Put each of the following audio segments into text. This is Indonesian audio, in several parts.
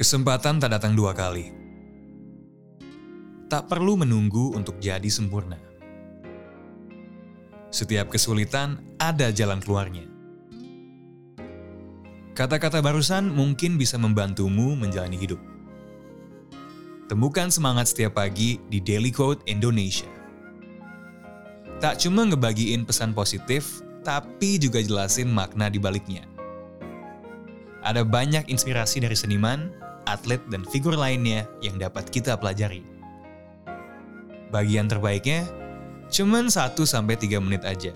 Kesempatan tak datang dua kali. Tak perlu menunggu untuk jadi sempurna. Setiap kesulitan ada jalan keluarnya. Kata-kata barusan mungkin bisa membantumu menjalani hidup. Temukan semangat setiap pagi di Daily Quote Indonesia. Tak cuma ngebagiin pesan positif, tapi juga jelasin makna di baliknya. Ada banyak inspirasi dari seniman, atlet, dan figur lainnya yang dapat kita pelajari. Bagian terbaiknya, cuman 1-3 menit aja.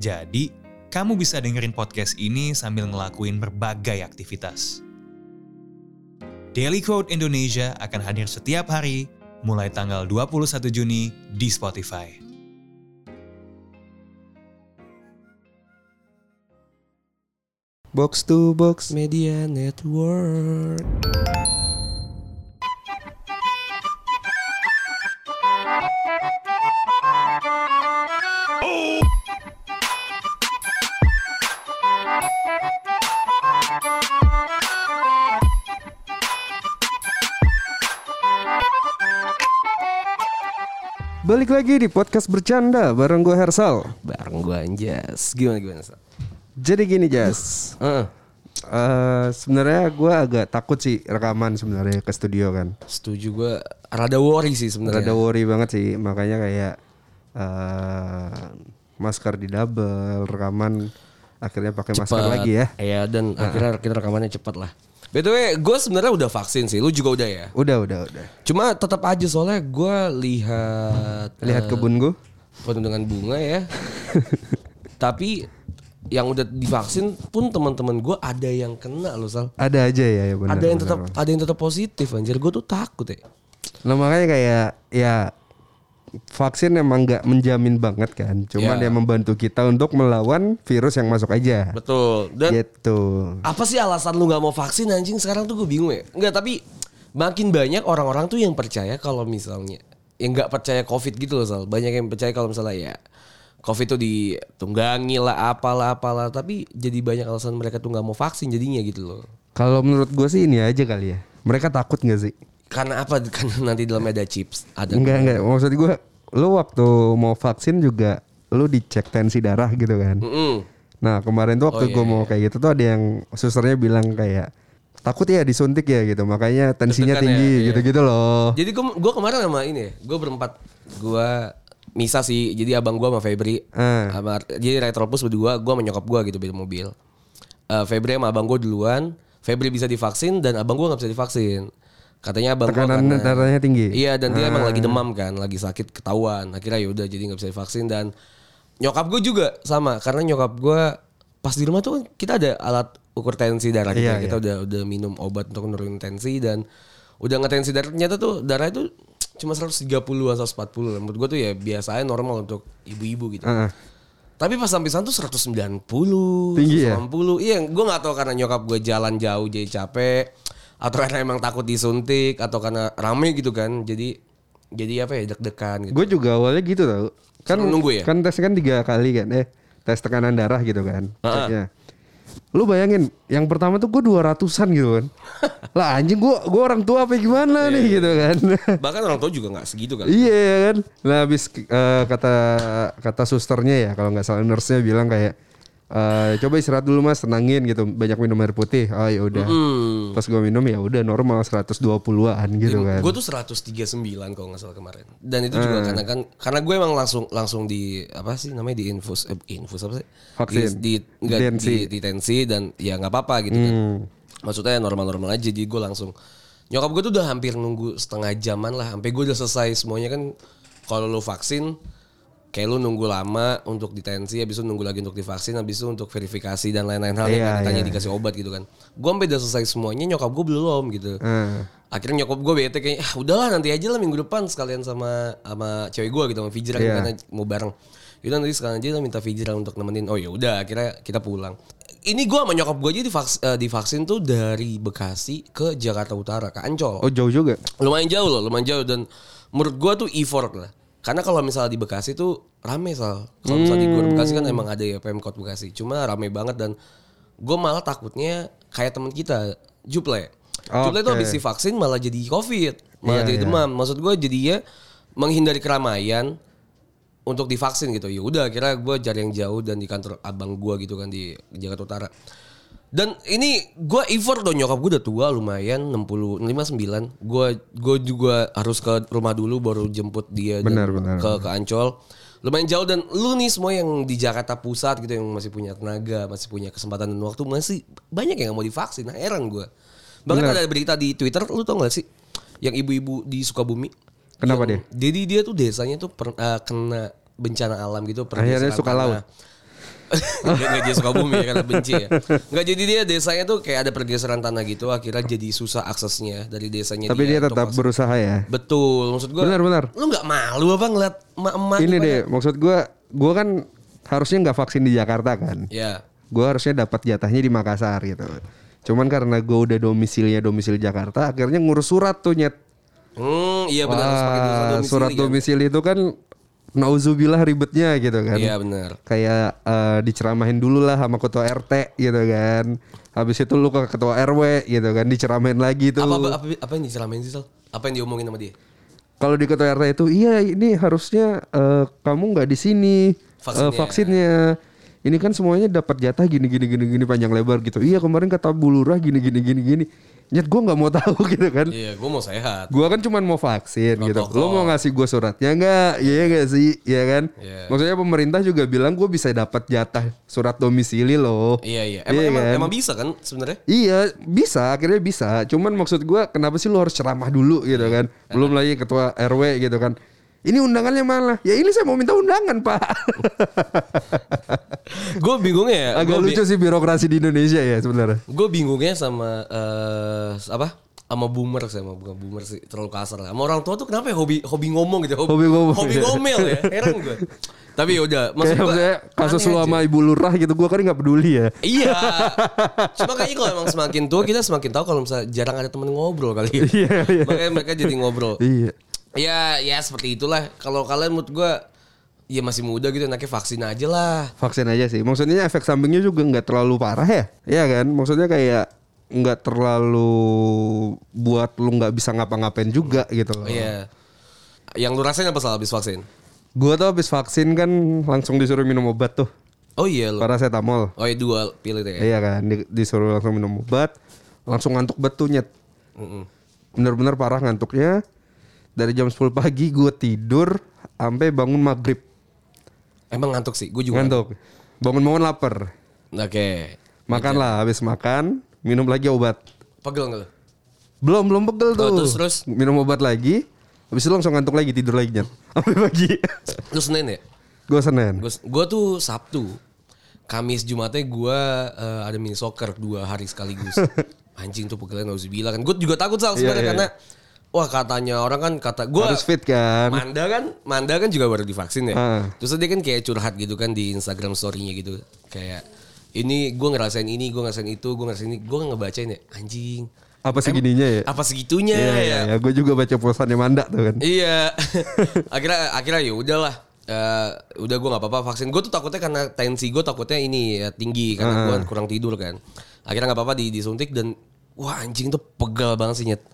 Jadi, kamu bisa dengerin podcast ini sambil ngelakuin berbagai aktivitas. Daily Quote Indonesia akan hadir setiap hari mulai tanggal 21 Juni di Spotify. Box to Box Media Network. Balik lagi di podcast bercanda bareng gue Hersal Bareng gue Anjas. Gimana gimana? Sal? Jadi gini Jas Heeh. Eh, Sebenarnya gue agak takut sih rekaman sebenarnya ke studio kan. Setuju gue rada worry sih sebenarnya. Rada worry banget sih. Makanya kayak eh, Masker di double Rekaman Akhirnya pakai masker lagi ya. Iya dan akhirnya kita rekamannya cepat lah. BTW gue sebenarnya udah vaksin sih, lu juga udah ya. Udah udah udah. Cuma tetap aja soalnya gue lihat Lihat kebun gue penuh dengan bunga ya. Tapi yang udah divaksin pun teman-teman gue ada yang kena loh sal. Ada aja ya, ya benar, ada yang tetap ada yang tetap positif anjir. Gue tuh takut ya. Nah makanya kayak Ya Vaksin emang nggak menjamin banget kan Cuman Ya. dia membantu kita untuk melawan virus yang masuk aja Betul. Dan Gitu apa sih alasan lu nggak mau vaksin anjing sekarang tuh gue bingung ya nggak tapi makin banyak orang-orang tuh yang percaya kalau misalnya yang nggak percaya covid gitu loh Sal banyak yang percaya kalau misalnya ya covid tuh ditunggangi lah apalah apalah tapi jadi banyak alasan mereka tuh nggak mau vaksin jadinya gitu loh Kalau menurut gue sih ini aja kali ya. Mereka takut gak sih? karena apa karena nanti dalamnya ada chips ada Enggak enggak. Maksud gue, lu waktu mau vaksin juga lu dicek tensi darah gitu kan. Mm-mm. Nah kemarin tuh waktu Oh, iya, gue mau kayak gitu tuh ada yang susternya bilang kayak takut ya disuntik ya gitu. Makanya tensinya Deg-degan tinggi ya, iya. gitu-gitu loh. jadi gue gua kemarin sama ini ya gue berempat gue Misa sih jadi abang gue sama Febri Ah. sama jadi retropus berdua gue sama nyokap gue gitu beda mobil. Eh, Febri sama abang gue duluan Febri bisa divaksin dan abang gue nggak bisa divaksin. Katanya abang Tekanan karena darahnya tinggi. iya dan dia emang lagi demam kan lagi sakit ketahuan. Akhirnya ya udah jadi nggak bisa divaksin dan nyokap gue juga sama karena nyokap gue pas di rumah tuh kita ada alat ukur tensi darah kita Iya, kita udah udah minum obat untuk nurunin tensi dan udah ngetensi darah ternyata tuh darah itu cuma 130-an 140 menurut gue tuh ya biasanya normal untuk ibu-ibu gitu Heeh. tapi pas sampai sana tuh 190 Tinggi ya? 180 iya gue nggak tahu karena nyokap gue jalan jauh jadi capek atau karena emang takut disuntik atau karena rame gitu kan jadi jadi apa ya deg-degan gitu Gue juga awalnya gitu tau. Kan nunggu ya? Kan tes kan tiga kali kan. Eh tes tekanan darah gitu kan. Ah. Ceknya. Lu bayangin, yang pertama tuh gue 200-an gitu kan. lah anjing gue gua orang tua apa gimana Iya, nih gitu kan. bahkan orang tua juga nggak segitu kan Iya kan. Nah habis eh, kata kata susternya ya kalau nggak salah nurse-nya bilang kayak eh, coba istirahat dulu mas tenangin gitu banyak minum air putih. Oh ya udah. hmm. Pas gue minum ya udah normal 120-an gitu kan. gue tuh 139 kalau nggak salah kemarin dan itu juga karena kan karena gue emang langsung langsung di apa sih namanya di infus eh, infus apa sih Vaksin. di, di, Tensi. di, di tensi dan ya nggak apa-apa gitu kan Hmm. maksudnya normal-normal aja jadi gue langsung nyokap gue tuh udah hampir nunggu setengah jaman lah sampai gue udah selesai semuanya kan kalau lu vaksin kayak lu nunggu lama untuk ditensi habis itu nunggu lagi untuk divaksin habis itu untuk verifikasi dan lain-lain hal Iya, yang ditanya iya. dikasih obat gitu kan gue sampai udah selesai semuanya nyokap gue belum gitu Eh. akhirnya nyokap gue bete kayak ah udahlah nanti aja lah minggu depan sekalian sama sama cewek gue gitu sama Fijra Iya. karena mau bareng Yaudah nanti sekalian aja lah minta Fijra untuk nemenin oh ya udah akhirnya kita pulang ini gue sama nyokap gue aja divaks, eh, divaksin tuh dari Bekasi ke Jakarta Utara ke Ancol Oh jauh juga. lumayan jauh loh lumayan jauh dan menurut gue tuh effort lah karena kalau misalnya di Bekasi tuh rame sal kalau misalnya di Gor Bekasi kan emang ada ya Pemkot Bekasi cuma rame banget dan gue malah takutnya kayak temen kita Juple Cuma itu Oke. habis divaksin malah jadi covid, malah Iya, jadi iya. demam. Maksud gue jadinya menghindari keramaian untuk divaksin gitu. Ya udah, kira gue cari yang jauh dan di kantor abang gue gitu kan di Jakarta Utara. Dan ini gue effort dong nyokap gue udah tua lumayan 60 59. Gue gue juga harus ke rumah dulu baru jemput dia dan Benar, benar. ke ke Ancol. Lumayan jauh dan lu nih semua yang di Jakarta Pusat gitu yang masih punya tenaga, masih punya kesempatan dan waktu masih banyak yang gak mau divaksin. Nah, heran gue. Bahkan ada berita di Twitter, lu tau gak sih? Yang ibu-ibu di Sukabumi. Kenapa Yang- Jadi dia tuh desanya tuh per- eh, kena bencana alam gitu. Akhirnya suka laut. Enggak, enggak dia Sukabumi ya karena benci ya. Enggak jadi dia desanya tuh kayak ada pergeseran tanah gitu akhirnya jadi susah aksesnya dari desanya Tapi dia untuk tetap masuk. berusaha ya. Betul, maksud gua. Benar, benar. Lu nggak malu apa ngeliat emak-emak Ini deh, maksud gua gua kan harusnya nggak vaksin di Jakarta kan. Ya. Gua harusnya dapat jatahnya di Makassar gitu. Cuman karena gua udah domisilinya domisili Jakarta, akhirnya ngurus surat tuh nyet. Hmm, iya benar Wah, domisili surat kan. domisili itu kan nauzubillah ribetnya gitu kan. Iya benar. Kayak eh, diceramahin dulu lah sama ketua RT gitu kan. Habis itu lu ke ketua RW gitu kan, diceramahin lagi tuh. Apa, apa apa apa yang diceramain sih Sal? Apa yang diomongin sama dia? Kalau di ketua RT itu, iya ini harusnya eh, kamu nggak di sini eh, Vaksinnya. vaksinnya. Ini kan semuanya dapat jatah gini gini gini gini panjang lebar gitu. Iya kemarin kata Bu Lurah gini gini gini gini. Nyet gue nggak mau tahu gitu kan. Iya, gua mau sehat. Gua kan cuman mau vaksin gitu. Lo mau ngasih gue suratnya nggak? Iya nggak sih? Iya kan? Iya. Maksudnya pemerintah juga bilang gue bisa dapat jatah surat domisili loh. Iya iya. Emang emang, kan? emang bisa kan sebenarnya? Iya bisa akhirnya bisa cuman maksud gua kenapa sih lu harus ceramah dulu gitu kan belum lagi ketua RW gitu kan ini undangannya mana ya ini saya mau minta undangan pak gue bingungnya ya. agak gua lucu sih birokrasi di Indonesia ya sebenarnya Gue bingungnya sama eh apa? Sama boomer sih, sama bukan boomer sih, terlalu kasar lah. Sama orang tua tuh kenapa ya hobi hobi ngomong gitu, Hobi ngomong, hobi ya. ngomel ya, heran gue. Tapi yaudah, maksud kayak gue maksudnya kasus lu sama ibu lurah gitu gua kan nggak peduli ya Iya. Cuma kayaknya kalau emang semakin tua kita semakin tahu kalau misalnya jarang ada temen ngobrol kali ya. Iya, iya. Makanya mereka jadi ngobrol. iya Ya, ya seperti itulah. Kalau kalian menurut gue ya masih muda gitu enaknya vaksin aja lah. vaksin aja sih maksudnya efek sampingnya juga nggak terlalu parah ya Iya kan maksudnya kayak nggak terlalu buat lu nggak bisa ngapa-ngapain juga gitu loh Iya. Yang lu rasain apa salah habis vaksin? gua tuh habis vaksin kan langsung disuruh minum obat tuh Oh iya lu. paracetamol Oh iya dua pilih deh. Iya kan, di- disuruh langsung minum obat, langsung ngantuk betul nyet. Mm-mm. Bener-bener parah ngantuknya. Dari jam 10 pagi gue tidur sampai bangun maghrib Emang ngantuk sih, gue juga. ngantuk. Bangun-bangun lapar. Oke. Makan lah, habis makan minum lagi obat. Pegel nggak lu? Belum belum pegel tuh. Oh, terus, terus? Minum obat lagi, habis itu langsung ngantuk lagi tidur lagi nyet. Sampai pagi. Lu Senin ya? gue Senin. Gue tuh Sabtu. Kamis Jumatnya gue eh, ada mini soccer dua hari sekaligus. Anjing tuh pegelnya gak usah bilang kan. Gue juga takut Sal sebenarnya Iya, iya. karena wah katanya orang kan kata gue Harus fit kan. Manda kan, Manda kan juga baru divaksin ya. Ah. Terus dia kan kayak curhat gitu kan di Instagram story-nya gitu. Kayak ini gue ngerasain ini, gue ngerasain itu, gue ngerasain ini, gue ngebacain ya anjing. Apa segininya ya? Apa segitunya Iya, ya? iya, iya. Gue juga baca posannya Manda tuh kan. Iya. akhirnya akhirnya ya udahlah. Eh, udah gue nggak apa-apa vaksin. Gue tuh takutnya karena tensi gue takutnya ini ya, tinggi karena gue kurang tidur kan. Akhirnya nggak apa-apa di, disuntik dan wah anjing tuh pegal banget sih nyet.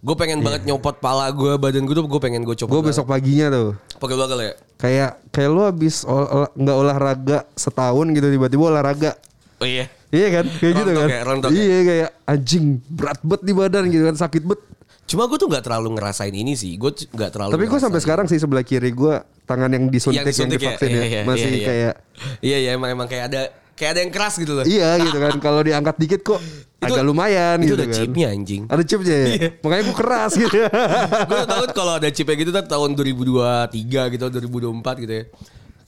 Gue pengen banget nyopot pala gue, badan gue tuh gue pengen gue copot. Gue besok paginya tuh. Pegel banget ya. Kayak kayak lu habis ol- ol- nggak olahraga setahun gitu tiba-tiba olahraga. Oh iya. Iya kan? Kayak gitu kan? ya, rontok ya. iya kayak anjing berat bet di badan gitu kan sakit bet. Cuma gue tuh nggak terlalu ngerasain ini sih. Gue nggak terlalu. Tapi gue sampai sekarang sih sebelah kiri gue tangan yang disuntik yang, disuntik divaksin ya, Iya, iya, masih iya, iya. kayak Iya iya emang emang kayak ada kayak ada yang keras gitu loh. iya gitu kan. Kalau diangkat dikit kok agak lumayan itu gitu ada kan. chipnya anjing. Ada chipnya ya. Iya. Makanya gue keras gitu. gue takut kalau ada chipnya gitu kan tahun 2023 gitu 2024 gitu ya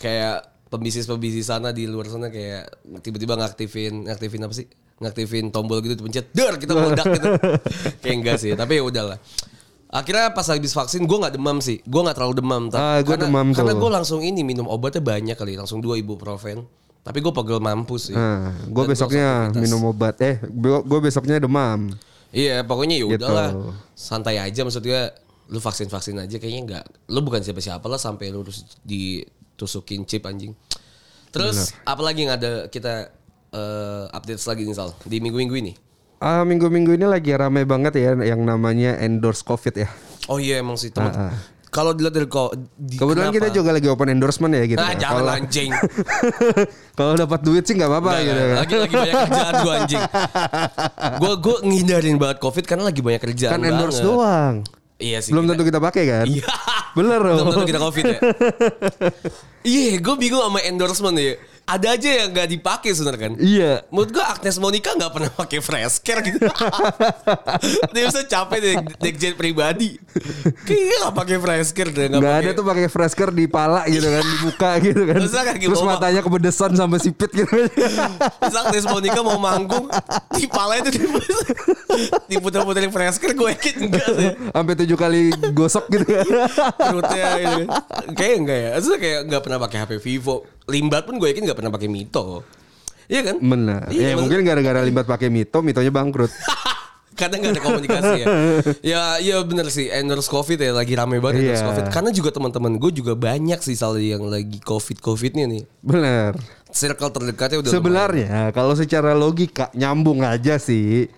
kayak pembisnis-pembisnis sana di luar sana kayak tiba-tiba ngaktifin ngaktifin apa sih ngaktifin tombol gitu dipencet der kita meledak gitu kayak enggak sih tapi ya udahlah akhirnya pas habis vaksin gue nggak demam sih gue nggak terlalu demam Ah, gua karena, demam tuh. karena gue langsung ini minum obatnya banyak kali langsung dua ibuprofen tapi gue pegel mampus sih Nah, gue besoknya minum obat. Eh, gue besoknya demam. Iya pokoknya ya Gitu. udahlah santai aja maksudnya lu vaksin vaksin aja kayaknya nggak lu bukan siapa siapa lah sampai lu harus ditusukin chip anjing. Terus apalagi yang ada kita eh, update lagi nih Sal di minggu minggu ini. ah, minggu-minggu ini lagi rame banget ya yang namanya endorse covid ya. Oh iya emang sih teman. Ah, ah. Kalau dilihat dari kok di- Kebetulan kita kenapa? juga lagi open endorsement ya gitu. Ah kan. jangan Kalau- anjing. Kalau dapat duit sih nggak apa-apa gitu. Lagi lagi banyak kerjaan gue anjing. Gue gue ngindarin banget covid karena lagi banyak kerjaan Kan endorse banget. doang. Iya sih. Belum kita- tentu kita pakai kan? Iya. Bener Belum dong. tentu kita covid ya. Iya, gue bingung sama endorsement ya. Ada aja yang gak dipakai sebenarnya kan. Iya. Menurut gue Agnes Monica gak pernah pakai fresh care gitu. Dia bisa capek deh jet pribadi. Kayaknya gak pakai fresh care deh. Nggak ada tuh pakai fresker di pala gitu kan, dibuka gitu kan. Terus Terus matanya kebedesan sampai sipit gitu. Terus Agnes Monica mau manggung. Di pala itu diputer-puterin fresh care. Gue yakin enggak sih. Sampai tujuh kali gosok gitu kan. Perutnya gitu. Kayaknya enggak ya. Maksudnya kayak gak pernah pakai HP Vivo. Limbat pun gue yakin gak pernah pakai Mito. Iya kan? Benar. Iya, ya mungkin gara-gara limbat pakai mito, mitonya bangkrut. Karena nggak ada komunikasi ya. ya, iya bener sih. Endorse COVID ya lagi rame banget endorse Iya. COVID. Karena juga teman-teman gue juga banyak sih soal yang lagi COVID COVIDnya nih. Benar. Circle terdekatnya udah Sebenarnya kalau secara logika nyambung aja sih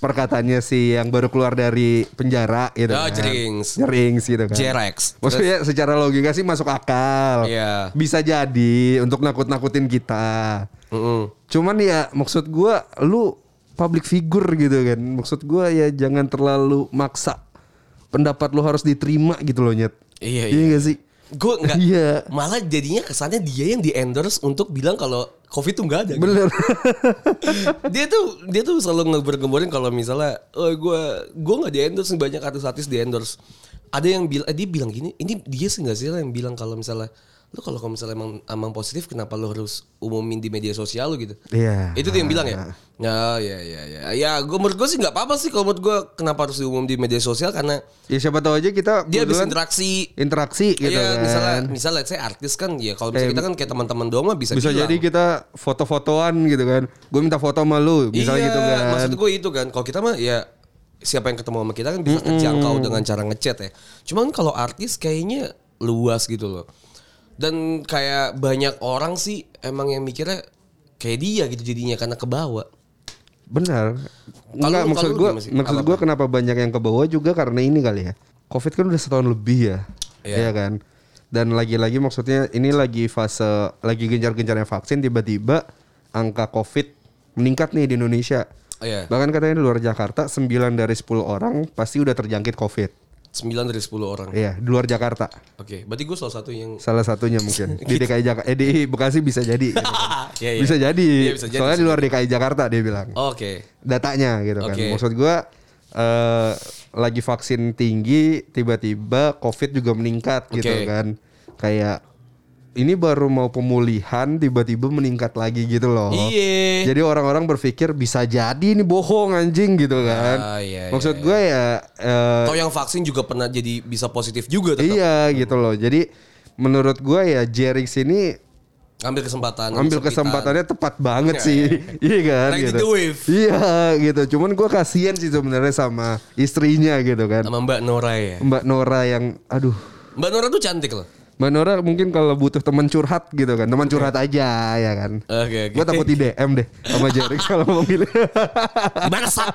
perkataannya si yang baru keluar dari penjara gitu Oh, kan. Jerings. Jerings gitu kan. Jerex. Maksudnya secara logika sih masuk akal. Iya. Bisa jadi untuk nakut-nakutin kita. Mm-mm. Cuman ya maksud gua lu public figure gitu kan. Maksud gua ya jangan terlalu maksa pendapat lu harus diterima gitu loh nyet. Iya, Iya iya. gak sih? Gue nggak. Iya. Malah jadinya kesannya dia yang di endorse untuk bilang kalau COVID tuh nggak ada. gitu. Bener. dia tuh dia tuh selalu ngeber-gemborin kalau misalnya, oh gue gue nggak di endorse banyak artis-artis di endorse. Ada yang bilang, eh, dia bilang gini, ini dia sih nggak sih yang bilang kalau misalnya lu kalau misalnya emang, emang positif kenapa lu harus umumin di media sosial lu gitu? Iya. Itu dia yang bilang ya? Ya ya ya ya. Ya gue menurut gue sih nggak apa-apa sih kalau menurut gue kenapa harus diumum di media sosial karena Ya siapa tahu aja kita dia kebetulan interaksi. interaksi gitu Iya, kan. misalnya misalnya saya artis kan ya kalau misalnya Eh, kita kan kayak teman-teman doang mah bisa bisa bilang. jadi kita foto-fotoan gitu kan. Gue minta foto sama lu, misalnya iya, gitu kan. Maksud gue itu kan. Kalau kita mah ya siapa yang ketemu sama kita kan bisa terjangkau dengan cara ngechat ya. Cuman kalau artis kayaknya luas gitu loh. Dan kayak banyak orang sih emang yang mikirnya kayak dia gitu jadinya karena kebawa. Benar. Kalau Enggak maksud gue maksud gue kenapa banyak yang ke bawah juga karena ini kali ya. Covid kan udah setahun lebih ya. Iya. Iya kan? Dan lagi-lagi maksudnya ini lagi fase lagi gencar-gencarnya vaksin tiba-tiba angka Covid meningkat nih di Indonesia. Oh, iya. Bahkan katanya di luar Jakarta 9 dari 10 orang pasti udah terjangkit Covid. 9 dari 10 orang. Iya, di luar Jakarta. Oke, berarti gue salah satu yang Salah satunya mungkin di DKI Jakarta. Eh di Bekasi bisa jadi. gitu kan. Iya, iya. Bisa jadi. Iya, bisa jadi, Soalnya bisa di luar DKI Jakarta dia bilang. Oke. Datanya gitu kan. Oke. Maksud gua eh lagi vaksin tinggi tiba-tiba Covid juga meningkat gitu Oke. kan. Kayak ini baru mau pemulihan tiba-tiba meningkat lagi gitu loh. Iya. Jadi orang-orang berpikir bisa jadi ini bohong anjing gitu kan. Ah, iya, Maksud iya, gue ya eh, Atau yang vaksin juga pernah jadi bisa positif juga tetap. Iya gitu loh. Jadi menurut gua ya Jerix ini Ambil kesempatan. ambil kesempitan. kesempatannya tepat banget Iya, sih. Iya kan Riding gitu. the wave. Iya gitu. Cuman gua kasihan sih sebenarnya sama istrinya gitu kan. Sama Mbak Nora ya. Mbak Nora yang aduh. Mbak Nora tuh cantik loh. Mbak Nora mungkin kalau butuh teman curhat gitu kan, teman curhat aja ya kan. Oke, oke. Gue takut di DM deh sama Jerix kalau mau milih. Gimana sak?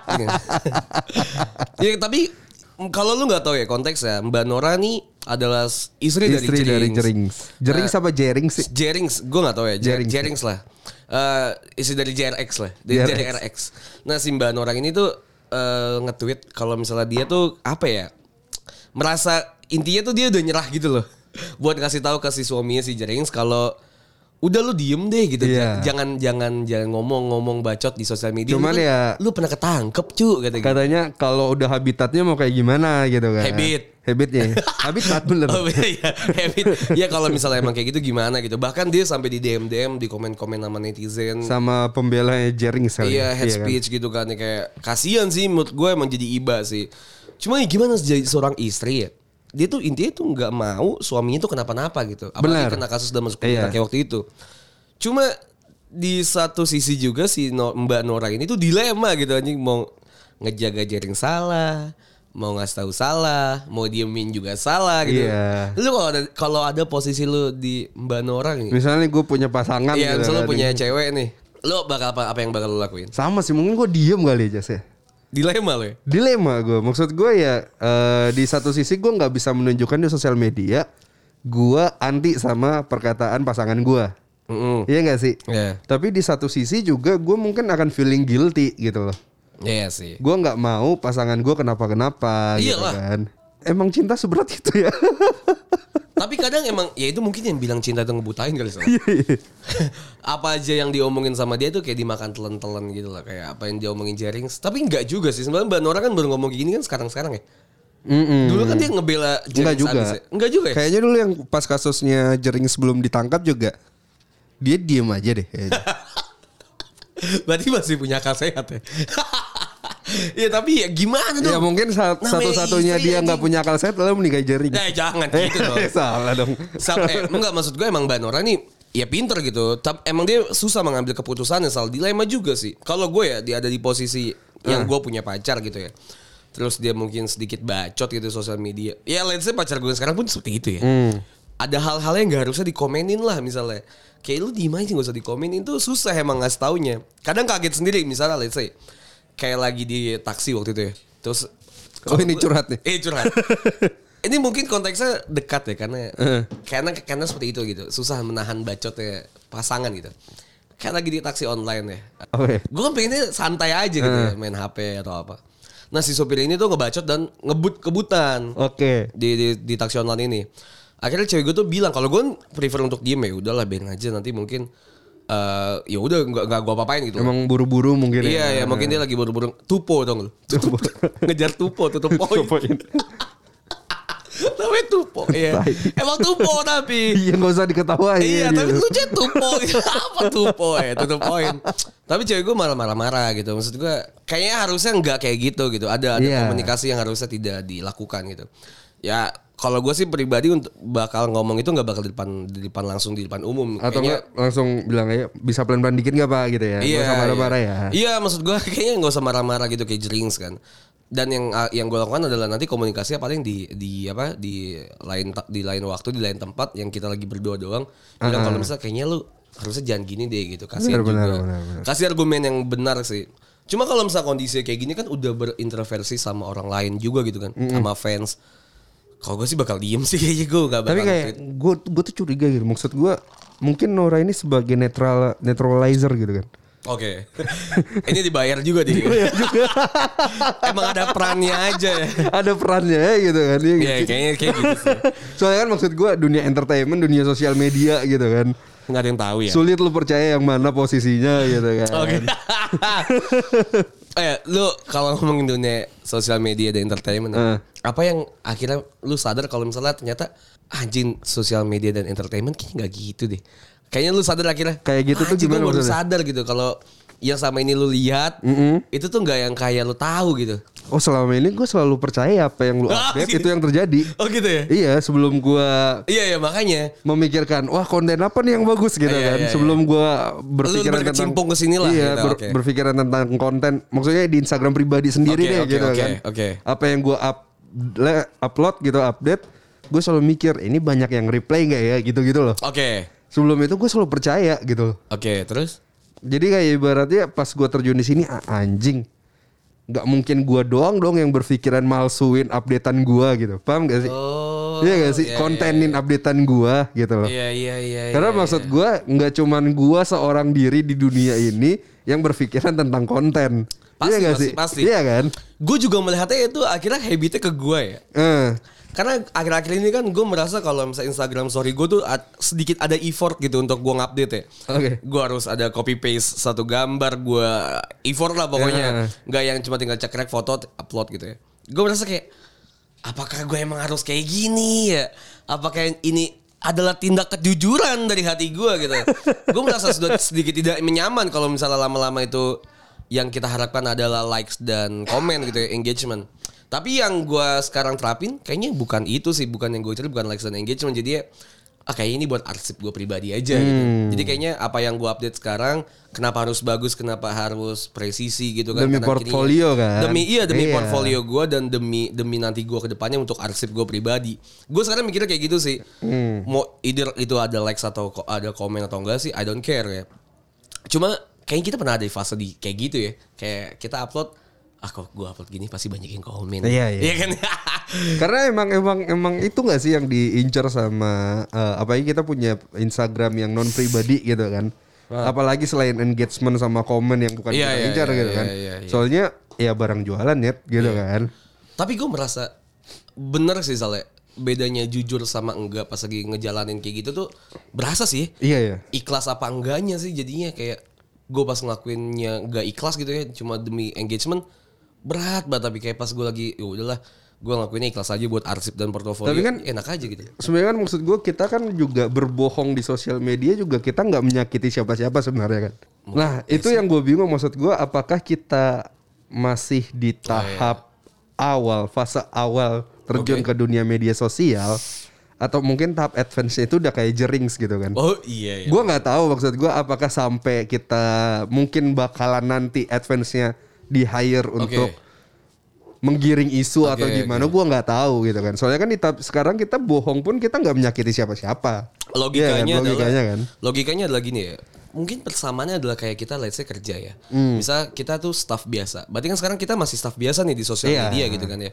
ya tapi kalau lu nggak tahu ya konteksnya Mbak Nora nih adalah istri, Istri dari dari Jerings. Jerings apa Jerings sih? Jerings, gue nggak tahu ya. Jer- Jerings. Jerings lah. Eh istri dari JRX lah, dari JRX. JRX. Nah si Mbak Nora ini tuh eh, nge-tweet kalau misalnya dia tuh apa ya merasa intinya tuh dia udah nyerah gitu loh buat kasih tahu ke si suaminya si Jerings kalau udah lu diem deh gitu Iya. jangan jangan jangan ngomong-ngomong bacot di sosial media Cuman Lu kan- ya- lu pernah ketangkep cu kata gitu. Katanya kalau udah habitatnya mau kayak gimana gitu kan. Habit. Habitnya. Habitat bener. Oh iya, habit. Ya kalau misalnya emang kayak gitu gimana gitu. Bahkan dia sampai di DM DM di komen-komen sama netizen. sama pembelanya Jerings kali. Iya ya. head kan? speech gitu kan ya kayak kasihan sih menurut gue emang jadi iba sih. Cuma ya gimana jadi seorang istri ya? Dia tuh intinya tuh nggak mau suaminya tuh kenapa-napa gitu. Apalagi Benar. kena kasus dalam masuk Iya. kayak waktu itu. Cuma di satu sisi juga si No- Mbak Nora ini tuh dilema gitu anjing mau ngejaga jaring salah, mau ngasih tahu salah, mau diemin juga salah gitu. Iya. Lu kalau ada kalau ada posisi lu di Mbak Nora nih. Misalnya gue punya pasangan Iya, gitu misalnya lu kan. punya cewek nih. Lo bakal apa, apa yang bakal lo lakuin? Sama sih mungkin gue diem kali aja sih. Dilema lo ya? Dilema gue. Maksud gue ya eh, di satu sisi gue nggak bisa menunjukkan di sosial media gue anti sama perkataan pasangan gue. Mm-mm. Iya gak sih? Iya. Tapi di satu sisi juga gue mungkin akan feeling guilty gitu loh. Iya sih. Gue nggak mau pasangan gue kenapa-kenapa gitu Iyalah. kan. Emang cinta seberat itu ya? Tapi kadang emang ya itu mungkin yang bilang cinta itu ngebutain kali Sal. Iya, apa aja yang diomongin sama dia tuh kayak dimakan telan-telan gitu lah kayak apa yang dia omongin jaring. Tapi enggak juga sih. Sebenarnya Mbak Nora kan baru ngomong kayak gini kan sekarang-sekarang ya. Mm-mm. Dulu kan dia ngebela Enggak jaring juga. sadis ya. Enggak juga ya? Kayaknya dulu yang pas kasusnya Jering sebelum ditangkap juga dia diem aja deh. Berarti masih punya akal sehat ya. Iya tapi ya gimana dong? ya mungkin sa- satu-satunya dia nggak punya akal sehat lalu menikahi Jering. Eh jangan gitu dong. Salah dong. Sam, eh, enggak maksud gue emang Mbak Nora nih ya pinter gitu. Tapi emang dia susah mengambil keputusannya soal dilema juga sih. Kalau gue ya dia ada di posisi yang gue punya pacar gitu ya. Terus dia mungkin sedikit bacot gitu sosial media. Ya let's say pacar gue sekarang pun seperti itu ya. Ada hal-hal yang gak harusnya dikomenin lah misalnya. Kayak lu diem aja gak usah dikomenin tuh susah emang ngasih taunya. Kadang kaget sendiri misalnya let's say. Kayak lagi di taksi waktu itu ya. Terus Oh ini curhat nih. Eh curhat. ini mungkin konteksnya dekat ya karena karena karena seperti itu gitu. Susah menahan bacotnya pasangan gitu. Kayak lagi di taksi online ya. Oke. Gue kan pengennya santai aja gitu ya, main HP atau apa. Nah si sopir ini tuh ngebacot dan ngebut kebutan Oke. di, di di taksi online ini. Akhirnya cewek gue tuh bilang kalau gue prefer untuk diem ya udahlah biarin aja nanti mungkin eh ya udah nggak nggak gue apa-apain gitu. Emang buru-buru mungkin Iya ya mungkin dia lagi buru-buru tupo dong lu. Tupo. Ngejar tupo tutup poin. Namanya tupo iya. Emang tupo tapi. Iya nggak usah diketawain. Iya tapi gitu. lu cek tupo. Apa tupo ya tutup poin. Tapi cewek gue malah marah-marah gitu. Maksud gue kayaknya harusnya nggak kayak gitu gitu. Ada ada Iya. komunikasi yang harusnya tidak dilakukan gitu. Ya kalau gue sih pribadi untuk bakal ngomong itu nggak bakal di depan di depan langsung di depan umum. Atau Kayaknya- nggak langsung bilang aja bisa pelan-pelan dikit nggak pak gitu ya? Nggak usah marah-marah iya. ya. Iya, maksud gue kayaknya nggak usah marah-marah gitu kayak jerings kan. Dan yang yang gue lakukan adalah nanti komunikasinya paling di di apa di lain di lain waktu di lain tempat yang kita lagi berdua doang. Bilang kalau misalnya kayaknya lu harusnya jangan gini deh gitu. Kasih Benar, juga. benar, benar, benar. Kasih argumen yang benar sih. Cuma kalau misalnya kondisi kayak gini kan udah berinterversi sama orang lain juga gitu kan, sama fans. Kalau gue sih bakal diem sih kayaknya gue gak bakal Tapi kayak gue gue tuh curiga gitu. Maksud gue mungkin Nora ini sebagai netral neutralizer gitu kan. Oke. Ini dibayar juga dia. Emang ada perannya aja ya. Ada perannya ya gitu kan. Iya, Iya, kayaknya kayak gitu sih. Soalnya kan maksud gue dunia entertainment, dunia sosial media gitu kan. Nggak ada yang tahu ya. Sulit lu percaya yang mana posisinya gitu kan. Oke. eh, lu kalau ngomongin dunia sosial media dan entertainment, Eh. apa yang akhirnya lu sadar kalau misalnya ternyata anjing sosial media dan entertainment kayaknya nggak gitu deh. Kayaknya lu sadar akhirnya. Kayak gitu tuh "Anjing, gimana gua baru maksudnya?" sadar gitu kalau yang sama ini lu lihat itu tuh nggak yang kayak lu tahu gitu. Oh selama ini gue selalu percaya apa yang lu Ah, update gitu. itu yang terjadi. Oh gitu ya? Iya sebelum gue Iya ya makanya. memikirkan wah konten apa nih yang bagus gitu Iya, kan iya, sebelum gua berpikiran tentang berkecimpung ke sini lah iya gitu, ber- oke. berpikiran tentang konten maksudnya di Instagram pribadi sendiri Oke, deh oke, gitu oke, kan oke. apa yang gua up, upload gitu update gue selalu mikir ini banyak yang replay nggak ya gitu gitu loh Oke. Sebelum itu gue selalu percaya gitu loh. Oke, terus? jadi kayak ibaratnya pas gua terjun di sini ah, anjing nggak mungkin gua doang dong yang berpikiran malsuin updatean gua gitu paham gak sih Oh. Iya gak sih kontenin updatean gua gitu loh Iya iya iya. karena iya, maksud gua nggak cuman gua seorang diri di dunia ini yang berpikiran tentang konten. Pasti, iya gak pasti, sih? pasti. Iya kan? Gue juga melihatnya itu akhirnya habitnya ke gue ya. Eh, Karena akhir-akhir ini kan gue merasa kalau misalnya Instagram story gue tuh ad- sedikit ada effort gitu untuk gue ngupdate ya. Oke. Gue harus ada copy paste satu gambar, gue effort lah pokoknya. Eh. Nggak yang cuma tinggal cekrek foto upload gitu ya. Gue merasa kayak apakah gue emang harus kayak gini ya? Apakah ini adalah tindak kejujuran dari hati gue gitu. gue merasa sudah sedikit tidak nyaman kalau misalnya lama-lama itu yang kita harapkan adalah likes dan komen gitu ya, engagement. Tapi yang gue sekarang terapin kayaknya bukan itu sih, bukan yang gue cari bukan likes dan engagement. Jadi ah kayaknya ini buat arsip gue pribadi aja gitu. Jadi kayaknya apa yang gue update sekarang, kenapa harus bagus, kenapa harus presisi gitu kan. Demi Karena portfolio kan? Demi iya demi Iya. portfolio gue dan demi demi nanti gue ke depannya untuk arsip gue pribadi. Gue sekarang mikirnya kayak gitu sih. Hmm. Mau either itu ada likes atau ada komen atau enggak sih, I don't care ya. Cuma kayaknya kita pernah ada di fase di kayak gitu ya. Kayak kita upload, ah kok gue upload gini pasti banyak yang komen. Iya, iya. kan? Karena emang emang emang itu nggak sih yang diincar sama eh, apalagi kita punya Instagram yang non pribadi gitu kan. Apalagi selain engagement sama komen yang bukan Iya, kita iya, incar iya, gitu iya, kan. iya, iya. Soalnya ya barang jualan ya gitu kan. Tapi gue merasa bener sih soalnya bedanya jujur sama enggak pas lagi ngejalanin kayak gitu tuh berasa sih. Iya ya. Ikhlas apa enggaknya sih jadinya kayak gue pas ngelakuinnya enggak ikhlas gitu ya cuma demi engagement berat banget tapi kayak pas gue lagi ya udahlah gue ngelakuinnya ikhlas aja buat arsip dan portofolio Tapi kan- enak aja gitu. Sebenarnya kan maksud gue kita kan juga berbohong di sosial media juga kita nggak menyakiti siapa-siapa sebenarnya kan. Nah itu yang gue bingung maksud gue apakah kita masih di tahap awal fase awal terjun Oke. ke dunia media sosial atau mungkin tahap advance itu udah kayak jerings gitu kan. Oh iya iya. Gue nggak tahu maksud gue apakah sampai kita mungkin bakalan nanti advance-nya di hire untuk menggiring isu atau Oke, gimana gue nggak tahu gitu kan. Soalnya kan tahap sekarang kita bohong pun kita nggak menyakiti siapa-siapa. Logikanya Iya kan, adalah logikanya kan. logikanya adalah gini ya. Mungkin persamaannya adalah kayak kita let's say kerja ya. Hmm. misal kita tuh staff biasa. Berarti kan sekarang kita masih staff biasa nih di sosial Iya. media gitu kan ya.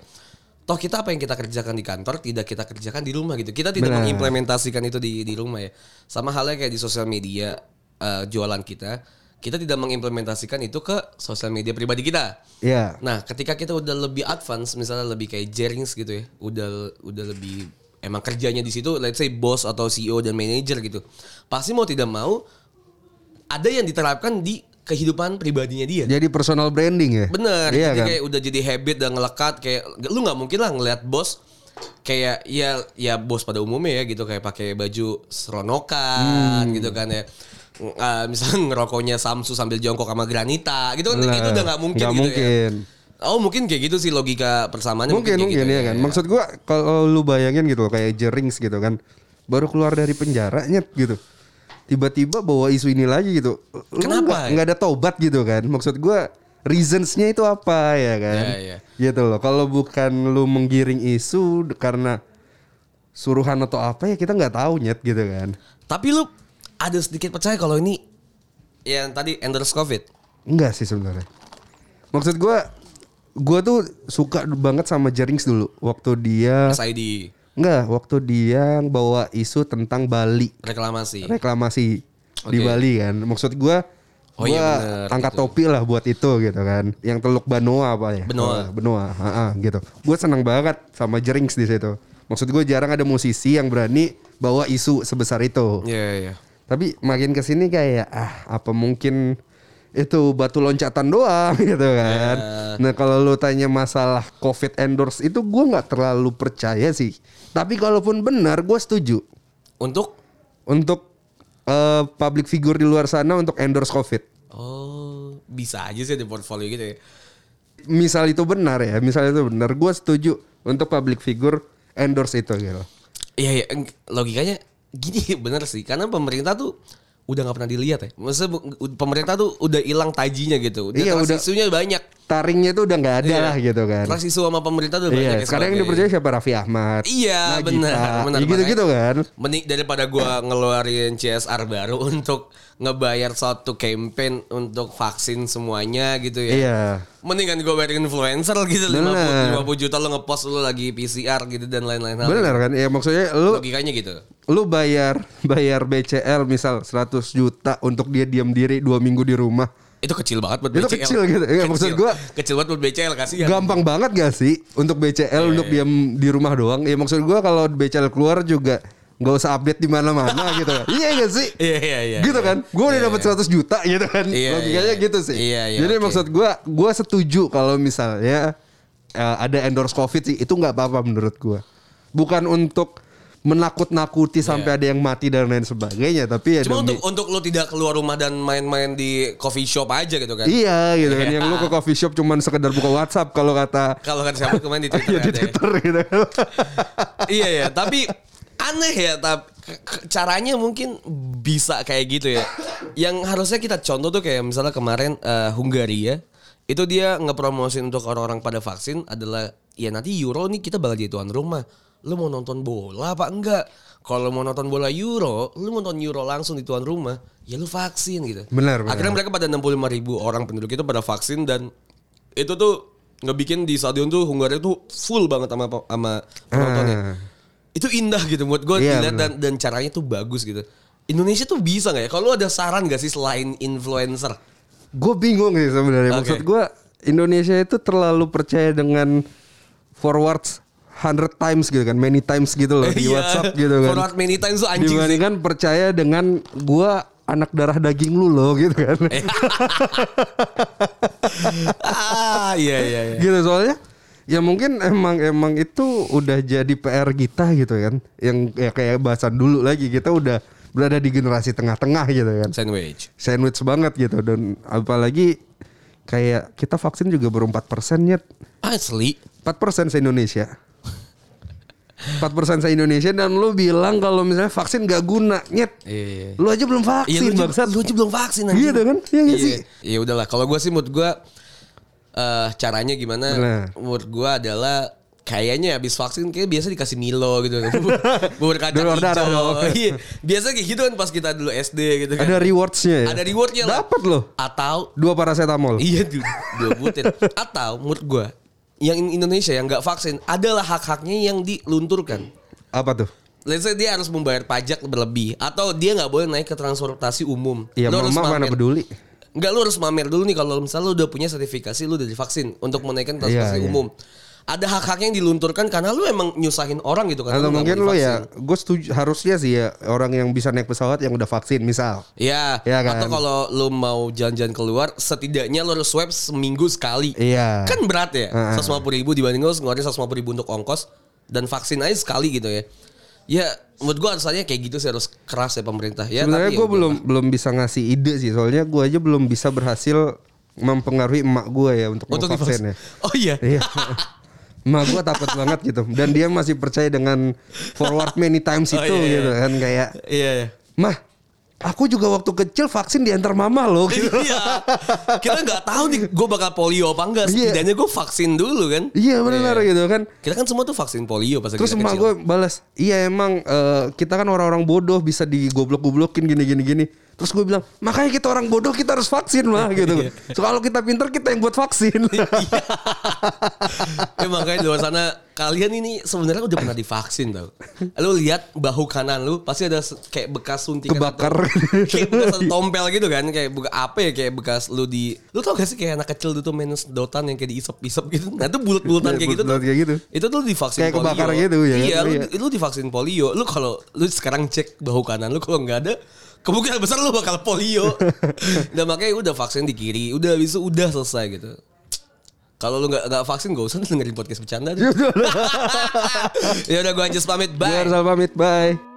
Toh kita apa yang kita kerjakan di kantor tidak kita kerjakan di rumah gitu. Kita tidak Benar. mengimplementasikan itu di di rumah ya. Sama halnya kayak di sosial media eh, jualan kita kita tidak mengimplementasikan itu ke sosial media pribadi kita Iya Nah, ketika kita udah lebih advance, misalnya lebih kayak Jerings gitu ya, udah udah lebih emang kerjanya di situ, let's say bos atau CEO dan manager gitu, pasti mau tidak mau ada yang diterapkan di kehidupan pribadinya dia. jadi personal branding ya Bener, iya jadi kan kayak udah jadi habit dan ngelekat kayak lu nggak mungkin lah ngeliat bos kayak ya ya bos pada umumnya ya gitu kayak pakai baju seronokan Hmm. gitu kan ya. Uh, misalnya ngerokoknya Samsu sambil jongkok sama Granita gitu kan Nah, itu udah nggak mungkin nggak gitu mungkin. ya. Oh mungkin kayak gitu sih logika persamaannya mungkin kayak mungkin gitu ya kan maksud gua kalau lu bayangin gitu kayak jerings gitu kan baru keluar dari penjara nyet gitu tiba-tiba bawa isu ini lagi gitu Lu Kenapa nggak ya? nggak ada tobat gitu kan maksud gua reasonsnya itu apa ya kan Ya, ya. gitu loh kalau bukan lu menggiring isu karena suruhan atau apa ya kita nggak tahu nyet gitu kan Tapi lu ada sedikit percaya kalau ini yang tadi endorse COVID. enggak sih sebenarnya maksud gua gua tuh suka banget sama jerings dulu waktu dia SID Enggak, waktu dia bawa isu tentang Bali, reklamasi. reklamasi di Oke. Bali kan. Maksud gua Oh gua iya bener, angkat gitu. topi lah buat itu gitu kan. Yang Teluk Benoa apa ya? Benoa. Oh, Benoa, ha-ha, gitu. Gue seneng banget sama Jerings di situ. Maksud gue jarang ada musisi yang berani bawa isu sebesar itu. Iya iya. Tapi makin ke sini kayak ah apa mungkin itu batu loncatan doang gitu kan. Ya. Nah kalau lu tanya masalah COVID endorse itu gue nggak terlalu percaya sih. Tapi kalaupun benar gue setuju Untuk untuk eh, public figure di luar sana untuk endorse COVID. oh bisa aja sih di portfolio gitu ya. Misal itu benar ya, misal itu benar, gue setuju untuk public figure endorse itu gitu. Iya iya eng- logikanya gini bener sih karena pemerintah tuh udah nggak pernah dilihat ya. Maksudnya pemerintah tuh udah hilang tajinya gitu. Udah Iya, udah. isunya banyak. Taringnya itu udah nggak ada Iya. lah gitu kan. Trust isu sama pemerintah tuh banyak. Iya, ya sekarang yang dipercaya siapa Raffi Ahmad. Iya, Nagita. benar, benar, Ya gitu-gitu kan. Mending daripada gua ngeluarin CSR baru untuk ngebayar suatu campaign untuk vaksin semuanya gitu ya. Iya. Mending kan gue bayar influencer gitu Bener. 50, 50 juta lo ngepost lo lagi PCR gitu dan lain-lain hal. Benar kan? Ya maksudnya lu Logikanya gitu. lu bayar bayar BCL misal 100 juta untuk dia diam diri dua minggu di rumah. Itu kecil banget buat Itu BCL. kecil gitu. Iya, maksud gua- kecil banget buat BCL kasihan. Gampang banget gak sih untuk BCL Iya, untuk diam di rumah doang? Ya maksud gua kalau BCL keluar juga nggak usah update di mana-mana gitu. Iya gak sih? Iya iya iya. gitu iya. kan gue udah Iya, dapat iya. 100 juta gitu kan Iya, logikanya iya. gitu sih Iya, iya, jadi oke. maksud gue gue setuju kalau misalnya eh, ada endorse covid sih itu nggak apa-apa menurut gue bukan untuk menakut-nakuti sampai ada yang mati dan lain sebagainya tapi ya Iya. Cuma demi- untuk untuk lo tidak keluar rumah dan main-main di coffee shop aja gitu kan. iya gitu kan yang lu ke coffee shop cuman sekedar buka WhatsApp kalau kata Kalau kan siapa kemarin di Twitter ya di ada ya. Twitter gitu iya ya, tapi aneh ya tapi caranya mungkin bisa kayak gitu ya. Yang harusnya kita contoh tuh kayak misalnya kemarin eh, Hungaria itu dia ngepromosin untuk orang-orang pada vaksin adalah ya nanti Euro nih kita bakal jadi tuan rumah. Lu mau nonton bola apa enggak? Kalau mau nonton bola Euro, lu mau nonton Euro langsung di tuan rumah, ya lu vaksin gitu. Benar, benar. Akhirnya mereka pada 65 ribu orang penduduk itu pada vaksin dan itu tuh ngebikin di stadion tuh Hungaria tuh full banget sama sama penontonnya. Ah. Itu indah gitu buat gue Iya, dilihat dan dan caranya tuh bagus gitu. Indonesia tuh bisa nggak ya? Kalau ada saran gak sih selain influencer? Gue bingung sih sebenarnya. Maksud Oke. gue Indonesia itu terlalu percaya dengan forwards 100 times gitu kan, many times gitu loh di Iya, WhatsApp gitu kan. Forward many times tuh anjing sih. Dibandingkan percaya dengan gua anak darah daging lu loh gitu kan. Ah, iya iya iya. gitu soalnya ya mungkin emang emang itu udah jadi PR kita gitu kan. Yang ya kayak bahasan dulu lagi kita udah berada di generasi tengah-tengah gitu kan. Sandwich. Sandwich banget gitu dan apalagi kayak kita vaksin juga baru 4% nyet. Asli. 4% se-Indonesia. 4% se-Indonesia dan lu bilang kalau misalnya vaksin gak guna, nyet. Iya. Lu aja belum Iya vaksin, lu, bangsat. lu aja belum vaksin anjing. Gitu kan? Iya nggak sih? Iya udahlah. Kalau gue sih menurut gue eh caranya gimana? Nah. Menurut gue adalah kayaknya habis vaksin kayak biasa dikasih Milo gitu. Bubur kacang darah hijau. Iya. Biasa kayak gitu kan pas kita dulu SD gitu kan. Ada rewardsnya ya? Ada rewardnya lah. Dapat loh. Atau Dua paracetamol. Iya dua butir. Atau menurut gue yang in Indonesia yang nggak vaksin adalah hak-haknya yang dilunturkan. Apa tuh? Let's say dia harus membayar pajak berlebih atau dia nggak boleh naik ke transportasi umum. Iya, mama mana peduli. Enggak lu harus mamer dulu nih kalau misalnya lu udah punya sertifikasi lu udah divaksin untuk menaikkan transportasi Iya, iya. umum. Ada hak-haknya yang dilunturkan karena lu emang nyusahin orang gitu kan. Atau lu mungkin lo ya, gue setuju harusnya sih ya orang yang bisa naik pesawat yang udah vaksin misal. Iya, Iya kan? atau kalau lu mau jalan-jalan keluar, setidaknya lu harus swab seminggu sekali. Iya. Kan berat ya, Heeh. 150 ribu dibanding lu ngeluarin 150 ribu untuk ongkos dan vaksin aja sekali gitu ya. Ya, menurut gua harusnya kayak gitu sih harus keras ya pemerintah ya. Sebenarnya tapi ya gue udah. belum belum bisa ngasih ide sih, soalnya gue aja belum bisa berhasil mempengaruhi emak gue ya untuk, untuk vaksin ya. Oh iya. Iya. Emak gue takut banget gitu dan dia masih percaya dengan forward many times Oh, itu iya, iya. gitu kan kayak Iya, iya. mah aku juga waktu kecil vaksin diantar mama loh gitu. Iya. Kita nggak tahu nih gue bakal polio apa enggak. Iya. Setidaknya gue vaksin dulu kan. iya benar gitu kan. Kita kan semua tuh vaksin polio pas Terus emak gue balas, iya emang eh, kita kan orang-orang bodoh bisa digoblok-goblokin gini-gini gini. Terus gue bilang, makanya kita orang bodoh kita harus vaksin mah gitu. So kalau kita pinter kita yang buat vaksin. ya makanya di luar sana kalian ini sebenarnya udah pernah divaksin tau. Lu lihat bahu kanan lu pasti ada kayak bekas suntikan Kebakar. atau- kayak bekas tompel gitu kan kayak buka apa ya kayak bekas lu di lu tau gak sih kayak anak kecil tuh main sedotan yang kayak diisep-isep gitu. Nah itu bulat-bulatan Iya, kayak gitu tuh. kayak gitu. Itu tuh divaksin Kayak polio. kebakar gitu ya kan? Iya, lu, Iya. lu divaksin polio. Lu kalau lu sekarang cek bahu kanan lu kalau nggak ada kemungkinan besar lu bakal polio. Dan makanya udah vaksin di kiri, udah bisa udah selesai gitu. Kalau lu nggak nggak vaksin gak usah dengerin podcast bercanda. ya udah gue Anjus pamit, bye. Biar pamit, bye.